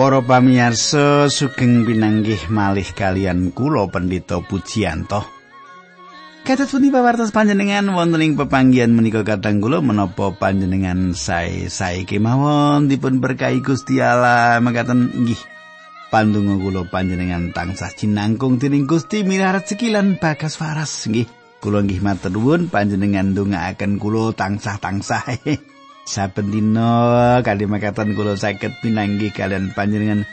Para pamirsa sugeng pinanggih malih kalian kula Pendeta Pujiyanto. Kados pundi pawartos panjenengan wonten ing pepanggihan menika katang kula menapa panjenengan sae-sae kemawon dipun berkahi Gusti Allah mekaten nggih. Pandonga kula panjenengan tansah jinangkung dening Gusti mirarat sekilan bagas waras nggih. Kula nggih matur nuwun panjenengan ndongaaken kula tansah-tansah. saben dina kali makatan kula saged pinanggih kalian panjenengan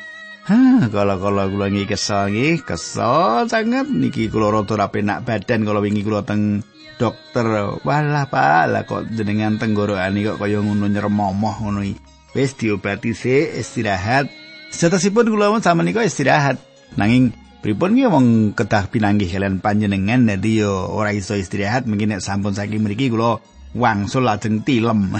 Ha, kala-kala kula nggih kesel nggih, kesel sanget niki kula rada ra penak badan kala wingi kula teng dokter. Walah, Pak, lah kok jenengan tenggorokane kok kaya ngono nyremomoh ngono iki. Wis diobati sik, istirahat. Setetipun kula mun sama nika istirahat. Nanging pripun nggih wong kedah pinanggih kalian panjenengan dadi yo ora iso istirahat mungkin nek sampun saking mriki kula wangsul lajeng tilem.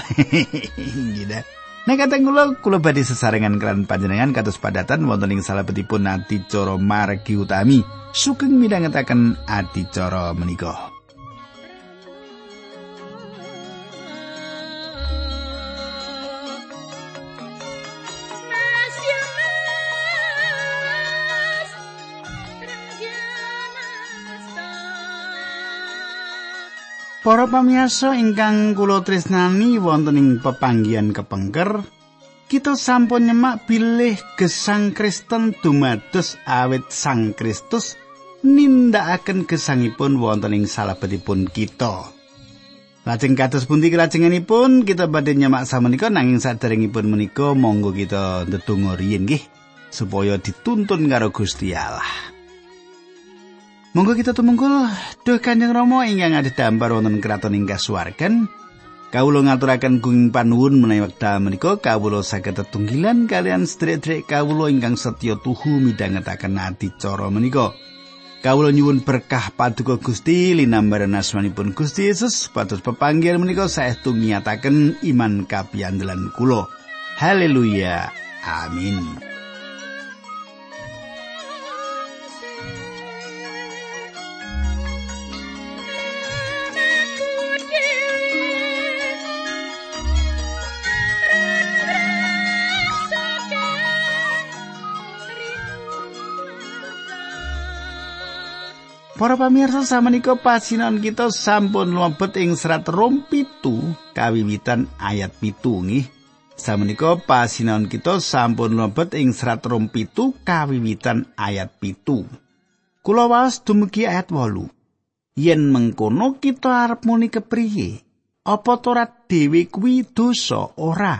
gitu. Nek kateng kula kula badhe sesarengan kelan panjenengan kados padatan wonten ing salebetipun adicara margi utami. Sugeng midhangetaken adicara menika. Para pamirsa ingkang kula tresnani wonten ing pepanggihan kepengker, kita sampun nyemak bilih gesang Kristen dumados awit Sang Kristus nindakaken gesangipun wonten ing salebetipun kita. Lajeng kados pundi kelajenganipun kita badhe nyemak samenika nanging saderengipun menika monggo kita ndedonga riyin nggih supaya dituntun karo Gusti Allah. Monggo kita tumungkul duh Kanjeng Rama ingkang adhedhampar wonten kraton ing kasuwargan. Kawula ngaturaken gunging panuwun menawi wekdal menika kawula saged tetunggilan kalian sedherek kawula ingkang setya tuhu midhangetaken adicara menika. Kawula nyuwun berkah paduka Gusti linambaran asmanipun Gusti Yesus pados pepanggihan menika saestu ngiyataken iman kapiandelan kula. Haleluya. Amin. Para pamirsa samenika pasinan kita sampun mlebet ing serat rom pitu kawiwitan ayat pitu nggih. Samenika pasinan kita sampun mlebet ing serat rom pitu kawiwitan ayat pitu. Kula waos dumugi ayat 8. Yen mengkono kita arep muni kepriye? Apa torat dhewe kuwi dosa ora?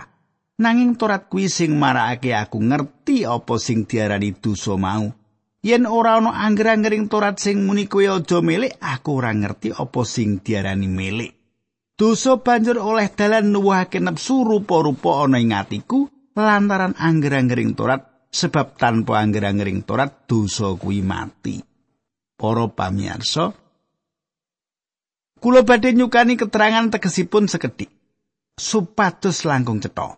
Nanging torat kuwi sing marakake aku ngerti apa sing diarani dosa mau. Yen ora ana angger-anggering Torat sing muni kowe aja milik, aku ora ngerti apa sing diarani milik. Dosa banjur oleh dalan nuwuhake nepsu rupa-rupa ana ing atiku lantaran angger-anggering Torat sebab tanpa angger-anggering Torat dosa kuwi mati. Para pamirsa, kula badhe nyukani keterangan tegesipun sekedhik supados langkung cetha.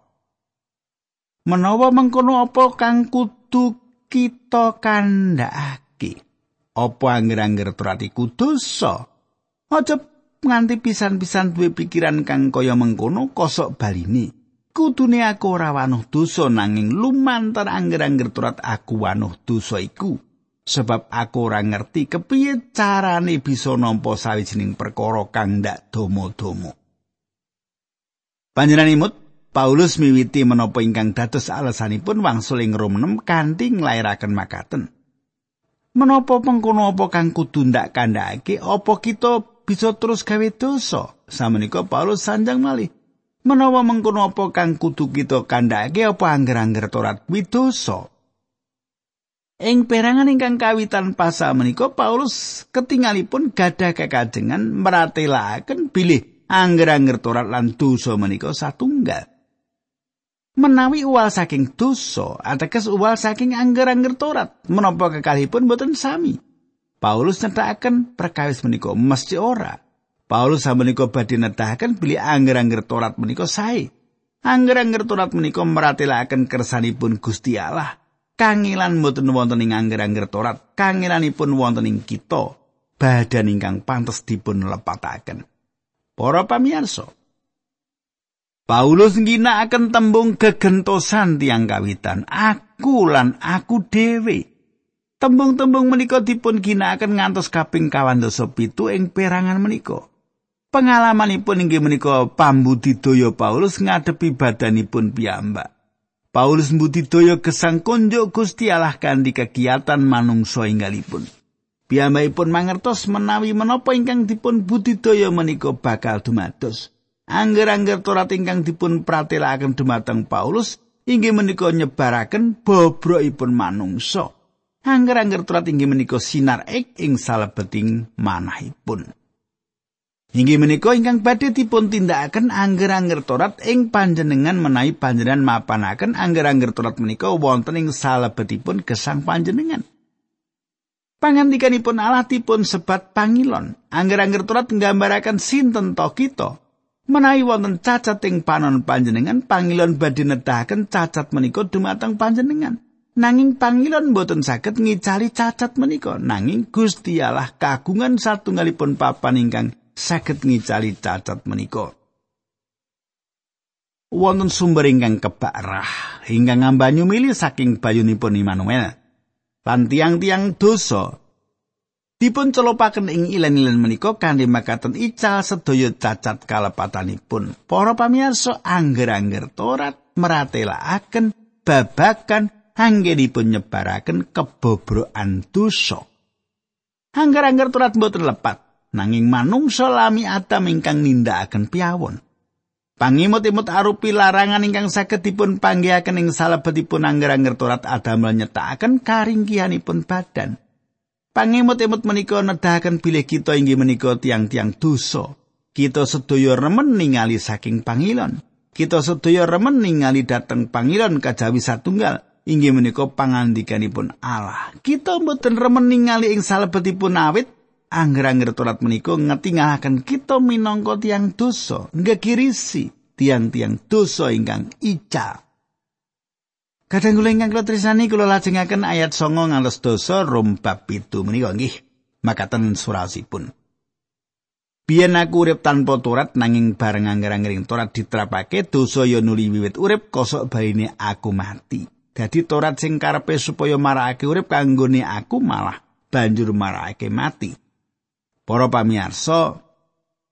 Menawa mengkono apa kang kudu kita kandhakake. Apa angger-angger turat iku dosa aja nganti pisan-pisan duwe pikiran kang kaya mengkono kosok baline. Kudune aku ora wanuh dosa nanging lumantar angger-angger turat aku wanuh dosa iku. Sebab aku ora ngerti kepiye carane bisa nampa sawijining perkara kang ndak domo-domo. Panjenenganipun Paulus miwiti menapa ingkang dados alasanipun wangsul ing Rom 6 kanthi nglairaken makaten. Menapa pengkono apa kang kudu ndak kandhake apa kita bisa terus gawe dosa? Samenika Paulus sanjang malih. Menawa mengkono apa kang kudu kita kandhake apa angger-angger Torat kuwi dosa? Ing perangan ingkang kawitan pasal menika Paulus ketingalipun gadah kekajengan meratelaken bilih angger-angger Torat lan dosa menika satunggal. Menawi uwal saking dosa ateges uwal saking angger-angger Torat menapa kekalipun boten sami? Paulus nyetakaken perkawis menika mesti ora? Paulus samenika badhe nedahaken bilih angger-angger Torat menika sae. Angger-angger Torat menika meratelaken kersanipun Gusti Allah. Kangilan boten wonten ing angger-angger Torat kangilanipun wonten ing kita. Badan ingkang pantes dipun lepataken. Para pamirsa Paulus ngginakaken tembung gegentosan tiang kawitan, aku lan aku dhewe. Tembung-tembung menika dipun ginakaken ngantos kaping kawan dosa pitu ing perangan menika. Pengalamanipun inggih menika pambudidaya Paulus ngadepi badanipun piyambak. Paulus mbudidaya gesang konjuk Gusti Allah kanthi kegiatan manungsa inggalipun. Piyambakipun mangertos menawi menapa ingkang dipun budidaya menika bakal dumados. Angger-angger Torat ingkang dipun pratelakaken dumateng Paulus inggih menika nyebaraken bobrokipun manungsa. Angger-angger turat inggih menika sinar ek ing salebeting manahipun. Inggih menika ingkang badhe dipun tindakaken angger-angger Torat ing panjenengan menawi panjenengan mapanaken angger-angger Torat menika wonten ing salebetipun gesang panjenengan. Pangandikanipun Allah dipun sebat pangilon. Angger-angger Torat nggambaraken sinten to kita. Menawi wonten cacat ing panon panjenengan, pangilon badhe nedahaken cacat menika dumateng panjenengan. Nanging pangilon boten saged ngicali cacat menika, nanging Gusti Allah kagungan satunggalipun papan ingkang saged ngicali cacat menika. Wonten sumber ingkang kebak rah, ingkang ngambanyu milih saking bayunipun Immanuel. Lan tiang-tiang dosa dipun celopaken ing ilen-ilen menika kanthi makaten ical sedaya cacat kalepatanipun. Para pamirsa angger-angger Torat meratelaken babakan anggenipun nyebaraken kebobrokan dosa. Angger-angger turat mboten lepat, nanging manungsa lami Adam ingkang nindakaken piyawon. Pangimut-imut arupi larangan ingkang saged dipun panggihaken ing salebetipun angger-angger turat Adam nyetakaken karingkihanipun badan. Pangimut-imut menika nedahaken bilih kita inggih menika tiang-tiang dosa. Kita sedaya remen ningali saking pangilon. Kita sedaya remen ningali dhateng pangilon kajawi satunggal. inggih menika pangandikanipun Allah. Kita mboten remen ningali ing salebetipun awit angger-angger turat menika ngetingahaken kita minangka tiang dosa, ngegirisi tiang-tiang dosa ingkang ica. Kadang kula ingkang kula tresnani kula lajengaken ayat 9 ngantos dosa Rom bab 7 menika nggih. Makaten surasipun. Biyen aku urip tanpa turat nanging bareng angger-angering turat diterapake dosa ya nuli wiwit urip kosok baine aku mati. Dadi Torat sing karepe supaya marakake urip kanggone aku malah banjur marakake mati. Para pamirsa,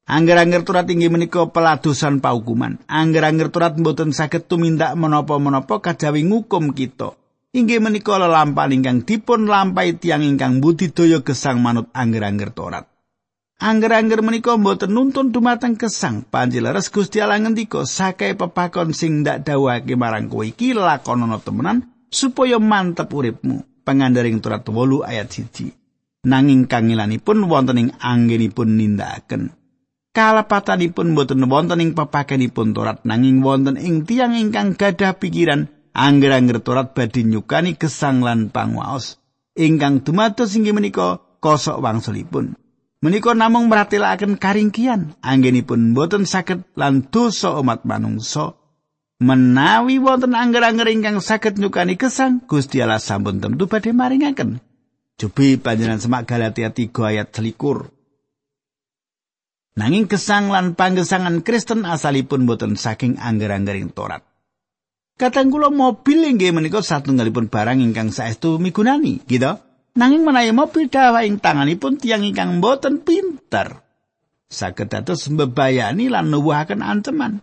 angger-angger Torat inggih menika peladusan paukuman. Angger-angger Torat mboten saged tumindak menapa-menapa kajawi ngukum kita. Inggih menika lelampahan ingkang dipun lampahi tiang ingkang budidaya gesang manut angger-angger Torat. Angger-angger menika mboten nuntun dumateng kesang. Panjileres Gusti Allah ngendika, "Sakai pepakon sing ndak dawuhake marang kowe iki lakonana temenan supaya mantep uripmu." Pangandaring turat 8 ayat 1. Nanging kangilanipun wonten ing anggenipun nindakaken. Kalepatanipun mboten wonten ing pepakenipun Torat nanging wonten ing tiang ingkang gadah pikiran angger-angger Torat badhe nyukani gesang lan pangwaos ingkang dumados inggih menika kosok wangsulipun. Menika namung meratelaken karingkian, anggenipun boten saged lan dosa umat manungsa. Menawi wonten angger-angger ingkang saged nyukani kesang, Gusti Allah sampun tentu badhe maringaken. Cobi panjenengan semak Galatia 3 ayat 21. Nanging kesang lan panggesangan Kristen asalipun boten saking angger-anggering Torat. Kadang kula mobil inggih menika satunggalipun barang ingkang saestu migunani, gitu. Nanging menawi mobil dawa ing tanganipun tiang ingkang boten pinter. Saged dados mbebayani lan nuwuhaken anceman.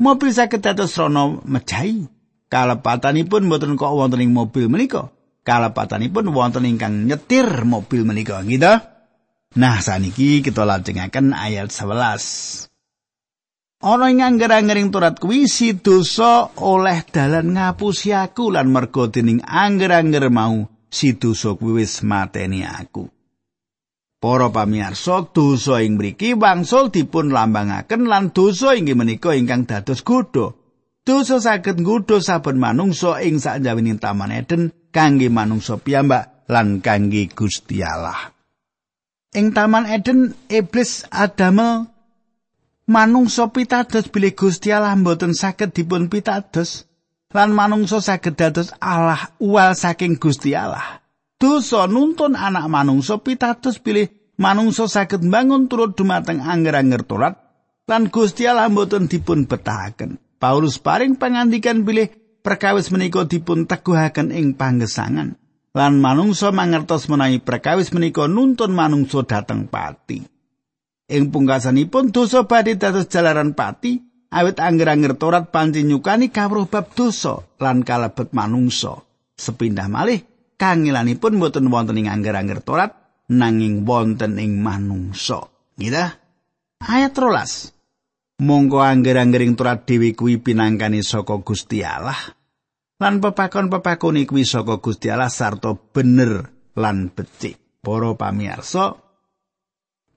Mobil saged dados rono mejahi. Kalepatanipun boten kok wonten ing mobil menika. Kalepatanipun wonten ingkang nyetir mobil menika gitu. Nah, saniki kita lajengaken ayat 11. Ana ing angger-angering turat kuwi si dosa oleh dalan ngapusi aku lan mergo dening angger-angger mau si dosa kuwi wis mateni aku. Para pamirsa, dosa ing mriki wangsul dipun lambangaken lan dosa inggih menika ingkang dados godha. Dosa saged nggodha saben manungsa ing sakjawining taman Eden kangge manungsa piyambak lan kangge Gusti Allah. Ing taman Eden iblis adamel manungsa pitados bilih Gusti Allah mboten saged dipun pitados. lan manungsa saged dados Allah uwal saking Gusti Allah. Dosa nuntun anak manungsa pitados pilih manungsa saged bangun turut dumateng anger-anger torat lan Gusti Allah mboten dipun betahaken. Paulus paring pangandikan bilih perkawis menika dipun teguhaken ing panggesangan lan manungsa mangertos menawi perkawis menika nuntun manungsa dhateng pati. Ing pungkasanipun dosa badhe dados jalaran pati awit angger-angger Torat pancen nyukani kawruh bab dosa lan kalebet manungsa. Sepindah malih kangilanipun boten wonten ing angger-angger Torat nanging wonten ing manungsa. Ngira ayat 13. Mongko angger-anggering turat dhewe kuwi pinangkani saka Gusti Allah. Lan pepakon-pepakon kuwi saka Gusti Allah sarta bener lan becik. Para pamirsa,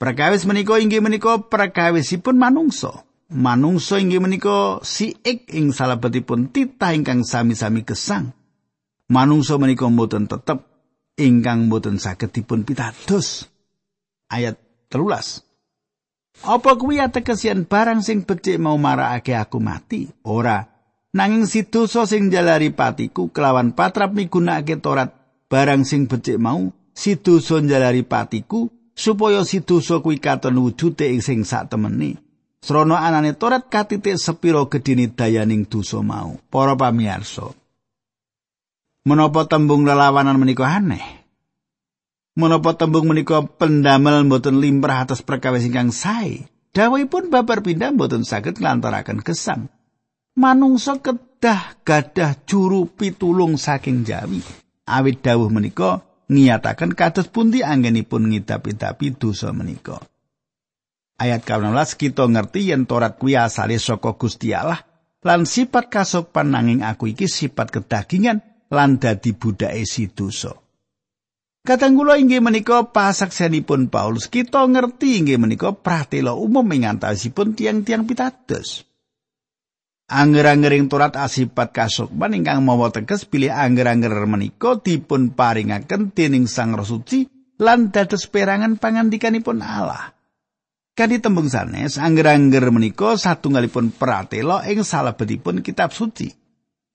perkawis menika inggih menika perkawisipun manungsa. Manungsa inggih menika siik ing salebetipun titah ingkang sami-sami gesang. Manungsa menika mboten tetep ingkang mboten saged dipun pitados. Ayat 13. Apa kuwi ateges barang sing becik mau marakake aku mati? Ora. Nanging si dosa sing jalari patiku kelawan patrap migunakake Torat barang sing becik mau si dosa jalari patiku supaya si dosa kuwi katon wujude ing sing sak temene. Srana anane Torat katitik sepira gedine dayaning dosa mau. Para pamirsa. Menapa tembung lelawanan menika aneh? menapa tembung menika pendamel mboten limrah atas perkawis ingkang sae dawuhipun babar pindah mboten saged nglantaraken gesang manungsa kedah gadah juru pitulung saking jawi. Awit dawuh menika ngiyataken kados pundi anggenipun ngidapi-dapi dosa menika. Ayat 16 kita ngerti yen Torat kuwi asale saka Gusti Allah lan sifat kasopan nanging aku iki sifat kedagingan lan dadi budake si dosa. Kadang kula inggih menika pasaksianipun Paulus kita ngerti inggih menika pratela umum ing antawisipun tiang-tiang pitados. Angger-angering turat asipat kasukman ingkang mawa teges pilih angger-angger menika dipun paringaken dening Sang Roh lan dados perangan pangandikanipun Allah. Kadi tembung sanes angger-angger menika satunggalipun pratela ing salebetipun kitab suci.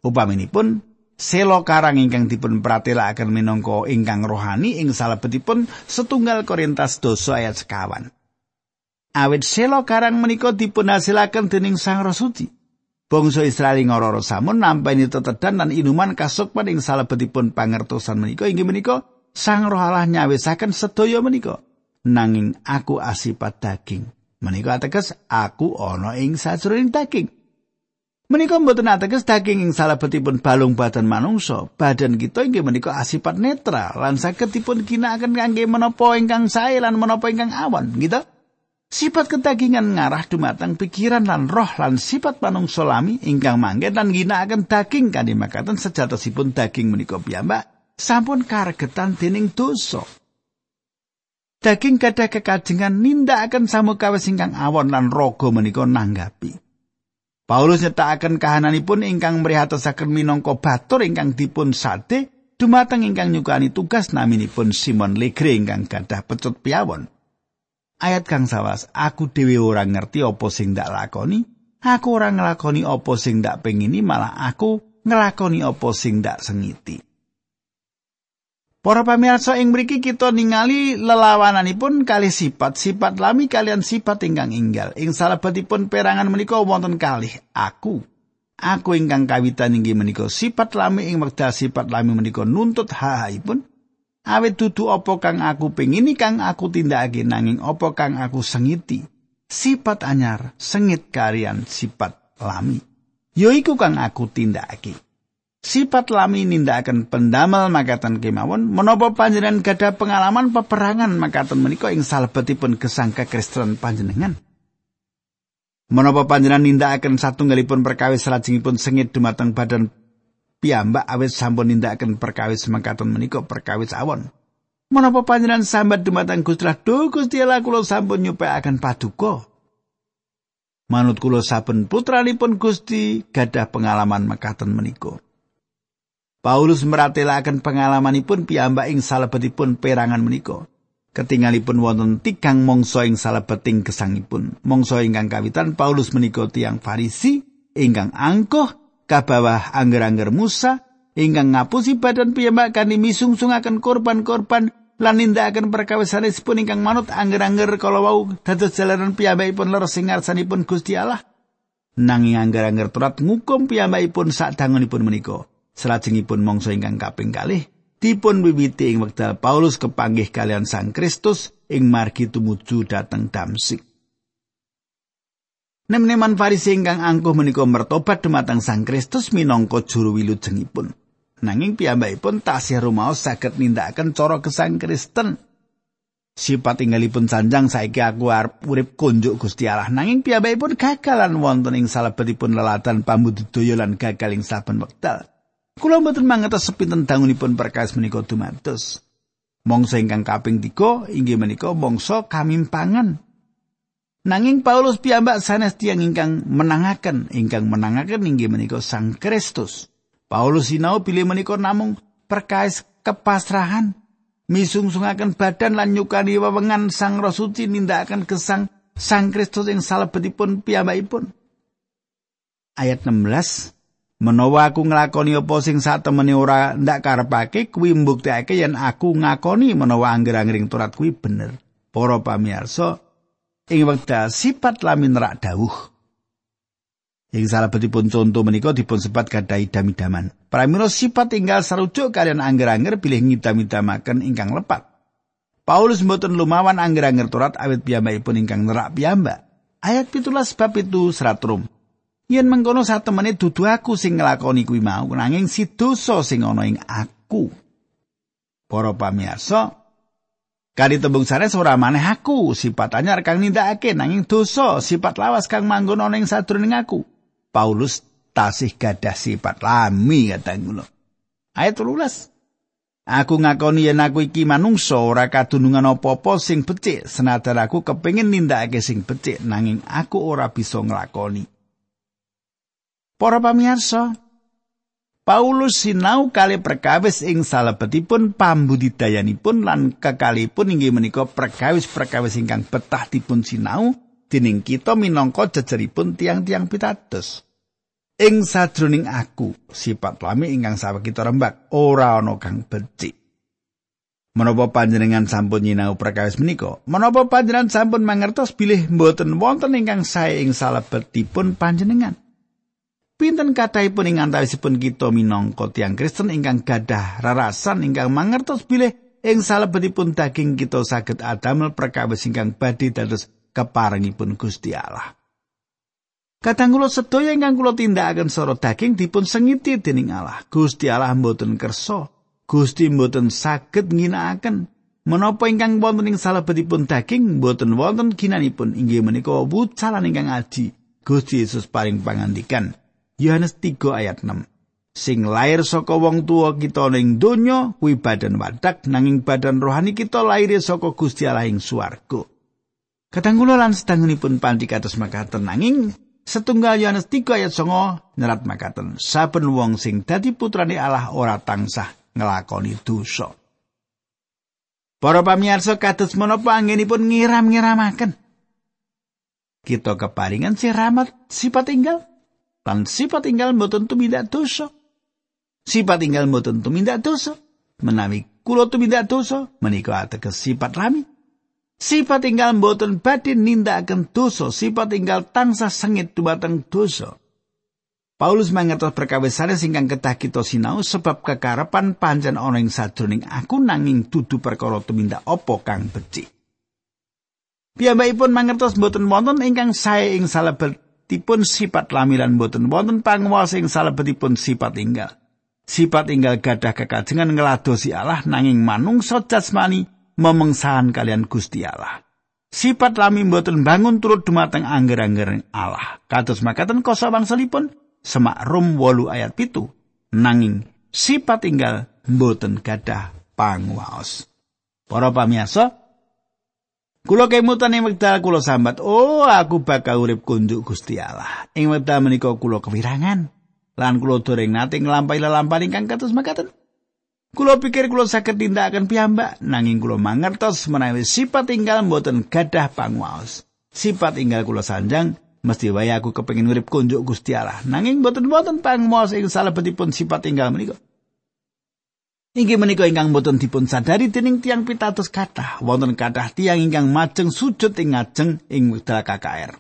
Upaminipun Selo karang ingkang dipun pratelakaken minangka ingkang rohani ing salebetipun setunggal Korintus dosa ayat sekawan. Awit selo karang menika dipun hasilaken dening Sang Roh Suci. Bangsa Israel ngororo samun nampani tetedan lan inuman kasukman ing salebetipun pangertosan menika inggih menika Sang Roh Allah nyawisaken sedaya menika. Nanging aku asipat daging. Menika ateges aku ana ing sajroning daging. Menika mboten ateges daging ing salebetipun balung badan manungsa. Badan kita inggih menika asipat netral lan saged dipun ginakaken kangge menapa ingkang sae lan menapa ingkang awan, gitu. Sifat kedagingan ngarah dumateng pikiran lan roh lan sifat manungsa lami ingkang mangke lan ginakaken daging kanthi makaten sejatosipun daging menika piyambak sampun karegetan dening dosa. Daging gadah kekajengan nindakaken samukawis ingkang awon lan raga menika nanggapi. Paulus nyetakaken kahananipun ingkang mrihatosaken minangka batur ingkang dipun sate dumateng ingkang nyukani tugas naminipun Simon Legre ingkang gadah pecut piawon. Ayat kang sawas, aku dhewe ora ngerti apa sing ndak lakoni, aku ora nglakoni apa sing ndak pengini, malah aku nglakoni apa sing ndak sengiti. Para pamirsa ing mriki kita ningali lelawananipun kali sifat-sifat lami kalian sifat ingkang inggal. Ing salebetipun perangan menika wonten kalih aku. Aku ingkang kawitan inggih menika sifat lami ing wekdal sifat lami menika nuntut hahaipun. Awit dudu apa kang aku pengini kang aku tindakake nanging apa kang aku sengiti. Sifat anyar sengit karian sifat lami. Yoiku kang aku tindakake. Sifat lami nindakaken pendamel makatan kemawon menapa panjenengan gadah pengalaman peperangan makaten menika ing salebetipun gesang kekristenan panjenengan. Menapa panjenengan nindakaken satunggalipun perkawis salajengipun sengit dumateng badan piyambak awet sampun nindakaken perkawis makaten menika perkawis awon. Menapa panjenengan sambat dumateng Gusti Allah, "Duh Gusti Allah kula sampun nyupekaken paduka." Manut kula saben putranipun Gusti gadah pengalaman makaten menika. Paulus meratelaken pengalamanipun piyambak ing salebetipun perangan menika. Ketingalipun wonten tigang mangsa ing salebeting gesangipun. Mangsa ingkang kawitan Paulus menika tiang Farisi ingkang angkuh kabawah angger-angger Musa ingkang ngapusi badan piyambak kanthi misungsungaken korban-korban lan nindakaken perkawis sanesipun ingkang manut angger-angger kala wau dados jalanan piyambakipun leres sing ngarsanipun Gusti Allah. Nanging angger-angger turat ngukum piyambakipun sadangunipun menika. Salajengipun mangsa ingkang kaping kalih dipun wiwiti ing wekdal Paulus kepanggih kalian Sang Kristus ing margi tumuju dhateng Damsik. Nem-neman Farisi ingkang angkuh menika mertobat dumateng Sang Kristus minangka juru wilujengipun. Nanging piyambakipun tasih rumaos saged nindakaken cara gesang Kristen. Sipat tinggalipun sanjang saiki aku arep urip kunjuk Gusti Allah. Nanging piyambakipun gagalan wonten ing salebetipun lelatan pambudidaya lan gagal ing saben wekdal. Kula mboten mangertos sepinten dangunipun perkawis menika dumados. Mongso ingkang kaping 3 inggih menika mongso kamimpangan. Nanging Paulus piyambak sanes tiyang ingkang menangaken, ingkang menangaken inggih menika Sang Kristus. Paulus sinau pilih menika namung perkais kepasrahan, misungsungaken badan lan nyukani wewengan Sang Roh Suci nindakaken gesang Sang Kristus ing salebetipun piyambakipun. Ayat 16 Menawa aku nglakoni apa sing satemene ora ndak karepake kuwi mbuktekake yen aku ngakoni menawa angger-anggering turat kuwi bener. Para pamirsa, ing wekdal sifat lamin rak dawuh. Ing salebetipun conto menika dipun sebat gadai damidaman. Pramila sifat tinggal sarujuk kalian angger-angger pilih ngidam-idamaken ingkang lepat. Paulus mboten lumawan angger-angger turat awit piyambakipun ingkang nerak piyambak. Ayat pitulas bab itu serat rum. Yen mengkono satemene dudu aku sing nglakoni kuwi mau, nanging si dosa sing ana ing aku. Para pamirsa, Kali tembung sanes ora maneh aku, sifat anyar kang nindakake nanging dosa, sifat lawas kang manggon ana ing sadurunge aku. Paulus tasih gadah sifat lami katang kula. Ayat 13. Aku ngakoni yen aku iki manungsa ora kadunungan apa-apa sing becik, senajan aku kepengin nindakake sing becik nanging aku ora bisa nglakoni. Para pamirsa, Paulus sinau kali perkawis ing salebetipun pambudidayanipun lan kekalipun inggih menika perkawis-perkawis ingkang betah dipun sinau dening kita minangka jejeripun tiang-tiang pitados. Ing sadroning aku, sifat lami ingkang sawe kita rembak ora ana kang becik. Menapa panjenengan sampun nyinau perkawis menika? Menapa panjenengan sampun mangertos bilih mboten wonten ingkang sae ing salebetipun panjenengan? Pinten kathahipun ing antawisipun kita minangka tiang Kristen ingkang gadah rarasan ingkang mangertos bilih ing salebetipun daging kita saged adamel perkawis ingkang badhe dados keparengipun Gusti Allah. Kadang kula sedaya ingkang kula tindakaken soro daging dipun sengiti dening Allah. Gusti Allah mboten kersa, Gusti mboten saged nginakaken menapa ingkang wonten ing salebetipun daging mboten wonten ginanipun inggih menika wucalan ingkang aji. Gusti Yesus paring pangandikan. Yohanes 3 ayat 6. Sing lair saka wong tua kita ning donya kuwi badan wadak nanging badan rohani kita lair saka Gusti Allah ing swarga. Kadang kula lan sedangunipun panthi kados makaten nanging setunggal Yohanes 3 ayat 9 nyerat makaten saben wong sing dadi putrane Allah ora tansah ngelakoni dosa. Para pamirsa kados menapa anggenipun ngiram-ngiramaken. Kita keparingan si rahmat sifat tinggal Lan sifat tinggal mboten tumindak dosa. Sifat tinggal mboten tumindak dosa. Menawi kula tumindak dosa, menika ateges sifat lami. Sifat tinggal mboten badhe nindakaken dosa, sifat tinggal tansah sengit dumateng dosa. Paulus mangertos perkawis sanes ingkang ketah kita sinau sebab kekarepan pancen ana ing sadroning aku nanging dudu perkara tumindak apa kang becik. Piyambakipun mangertos mboten wonten ingkang sae ing salebet tipun sifat lamiran boten wonten panguwasa ing salebetipun sifat tinggal. Sifat tinggal gadah kekajengan ngladosi Allah nanging manungsa jasmani memengsahan kalian Gusti Allah. Sifat lami boten bangun turut dumateng angger-angger Allah. Kados makaten kosa bangsalipun semak rum wolu ayat pitu. Nanging sifat tinggal boten gadah panguwas. Para pamiyasa, Kulo kemutan ing wekdal kulo sambat, "Oh, aku bakal urip kunjuk Gusti Allah." Ing wekdal menika kulo kewirangan lan kulo doreng nate nglampahi lelampahan ingkang kados makaten. Kulo pikir kulo saged tindakaken piyambak, nanging kulo mangertos menawi sifat tinggal mboten gadah panguwaos. Sifat tinggal kulo sanjang mesti wae aku kepengin urip kunjuk Gusti Allah. Nanging mboten-mboten panguwaos ing salebetipun sifat tinggal menika. Inggih menika ingkang boten dipun sadari dening tiang pitados kathah wonten kathah tiang ingkang majeng sujud ing ngajeng ing wekdal KKR.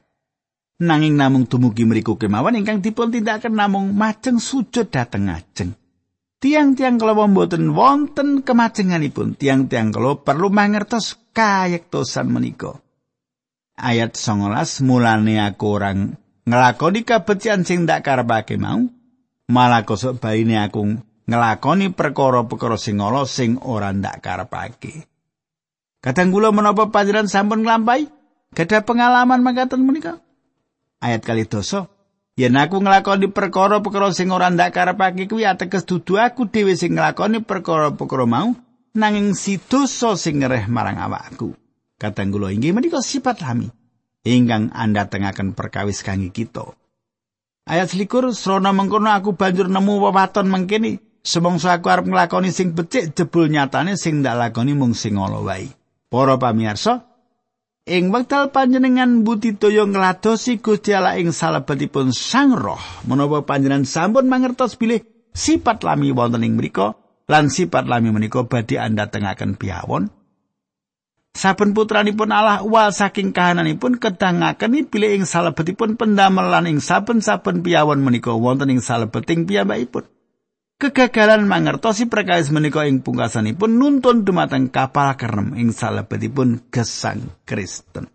Nanging namung dumugi mriku kemawon ingkang dipun tindakaken namung majeng sujud dhateng ngajeng. Tiang-tiang kalau boten wonten kemajenganipun, tiang-tiang kalau perlu mangertos kayektosan menika. Ayat 19 mulane aku orang ngelakoni kabecikan sing ndak karepake mau, malah kosok baine aku ngelakoni perkara-perkara sing ala sing ora ndak karepake. Kadang kula menapa panjenengan sampun nglampahi gadah pengalaman mangkaten menika? Ayat kali dosa, yen aku nglakoni perkara-perkara sing ora ndak karepake kuwi ateges dudu aku dhewe sing nglakoni perkara-perkara mau, nanging si dosa sing ngereh marang awakku. Kadang kula inggih menika sifat lami ingkang anda tengaken perkawis kangge kita. Ayat selikur, srona mengkono aku banjur nemu wewaton mengkini, Semongso aku arep nglakoni sing becik jebul nyatane sing ndak lakoni mung sing ala wae. Para pamirsa, ing wekdal panjenengan budidaya ngladosi Gusti Allah ing salebetipun Sang Roh, menapa panjenengan sampun mangertos bilih sifat lami wonten ing mriku lan sifat lami menika badhe anda tengaken piawon. Saben putranipun Allah wal saking kahananipun kedangaken bilih ing salebetipun pendamelan ing saben-saben piawon menika wonten ing salebeting piyambakipun. Kegagalan mangertosi perkawis menika ing pungkasanipun nuntun dumateng kapal kerem ing salebetipun gesang Kristen.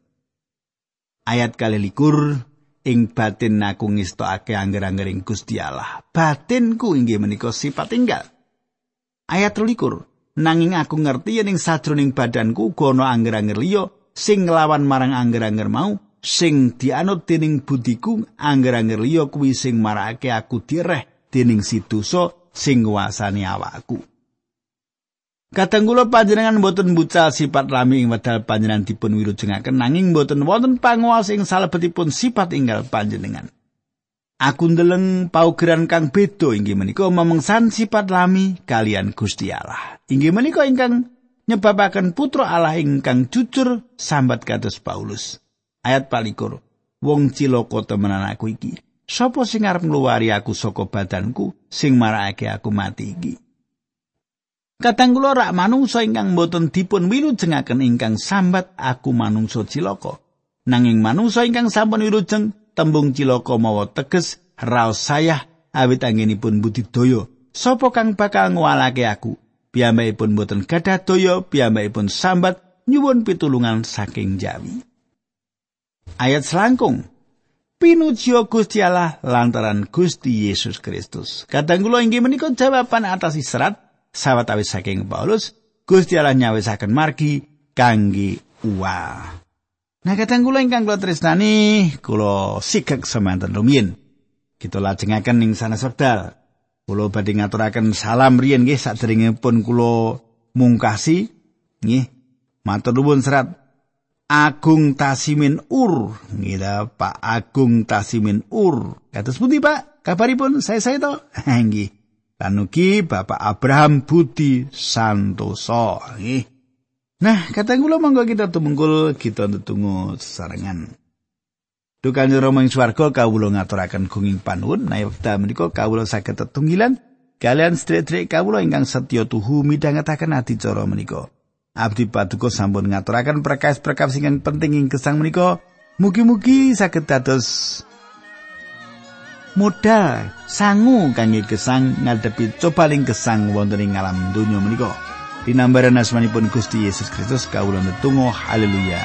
Ayat kali likur ing batin aku ngistokake angger-angger ing Gusti Allah. Batinku inggih menika sifat tinggal. Ayat likur nanging aku ngerti yen ing sajroning badanku uga ana angger-angger liya sing nglawan marang angger-angger mau sing dianut dening budiku angger-angger liya kuwi sing marakake aku direh dening si dosa sing nguasani awakku. Kadang kula panjenengan boten bucal sifat lami ing wedal panjenengan dipun wilujengaken nanging boten wonten panguwas ing salebetipun sifat inggal panjenengan. Aku ndeleng paugeran kang beda inggih menika memengsan sifat lami kalian Gusti Allah. Inggih menika ingkang nyebabaken putra Allah ingkang jujur sambat kados Paulus. Ayat palikur. Wong cilaka temenan aku iki. Sopo sing arep ngluwari aku saka badanku sing marakake aku mati iki? Kadang kula rak manungsa ingkang boten dipun wilujengaken ingkang sambat aku manungsa cilaka. Nanging manungsa ingkang sampun wilujeng tembung cilaka mawa teges raos sayah awit anggenipun budidaya. Sopo kang bakal ngwalake aku? Piyambakipun boten gadah daya, piyambakipun sambat nyuwun pitulungan saking Jawi. Ayat selangkung pinuji Gusti Allah lantaran Gusti Yesus Kristus. Kadang kula inggih menika jawaban atas israt sawetawis saking Paulus, Gusti Allah nyawisaken margi kangge uwa. Nah kadang kula ingkang kula tresnani, kula sikek semanten rumiyin. Kita lajengaken ing sana sebdal. Kula badhe ngaturaken salam riyin nggih saderengipun kula mungkasi nggih. Matur nuwun serat Agung Tasimin Ur. Ngira Pak Agung Tasimin Ur. Kados pundi Pak? Kabaripun saya saya to? Nggih. Tanuki Bapak Abraham Budi Santoso. Nggih. Nah, kata kula monggo kita tumungkul kita tetunggu sarangan. Dukan Rama ing swarga kawula ngaturaken gunging panuwun wekdal menika kawula saged tetunggilan kalian sedherek kawula ingkang setya tuhu midhangetaken adicara menika. Abdi Paduka sampun ngaturaken perkawis-perkawis sing penting ing gesang menika. Mugi-mugi saged dados modal sangu kangge gesang ngadepi cobaling gesang wonten ing alam donya menika. Dinambaran asmanipun Gusti Yesus Kristus kawula netunggal haleluya.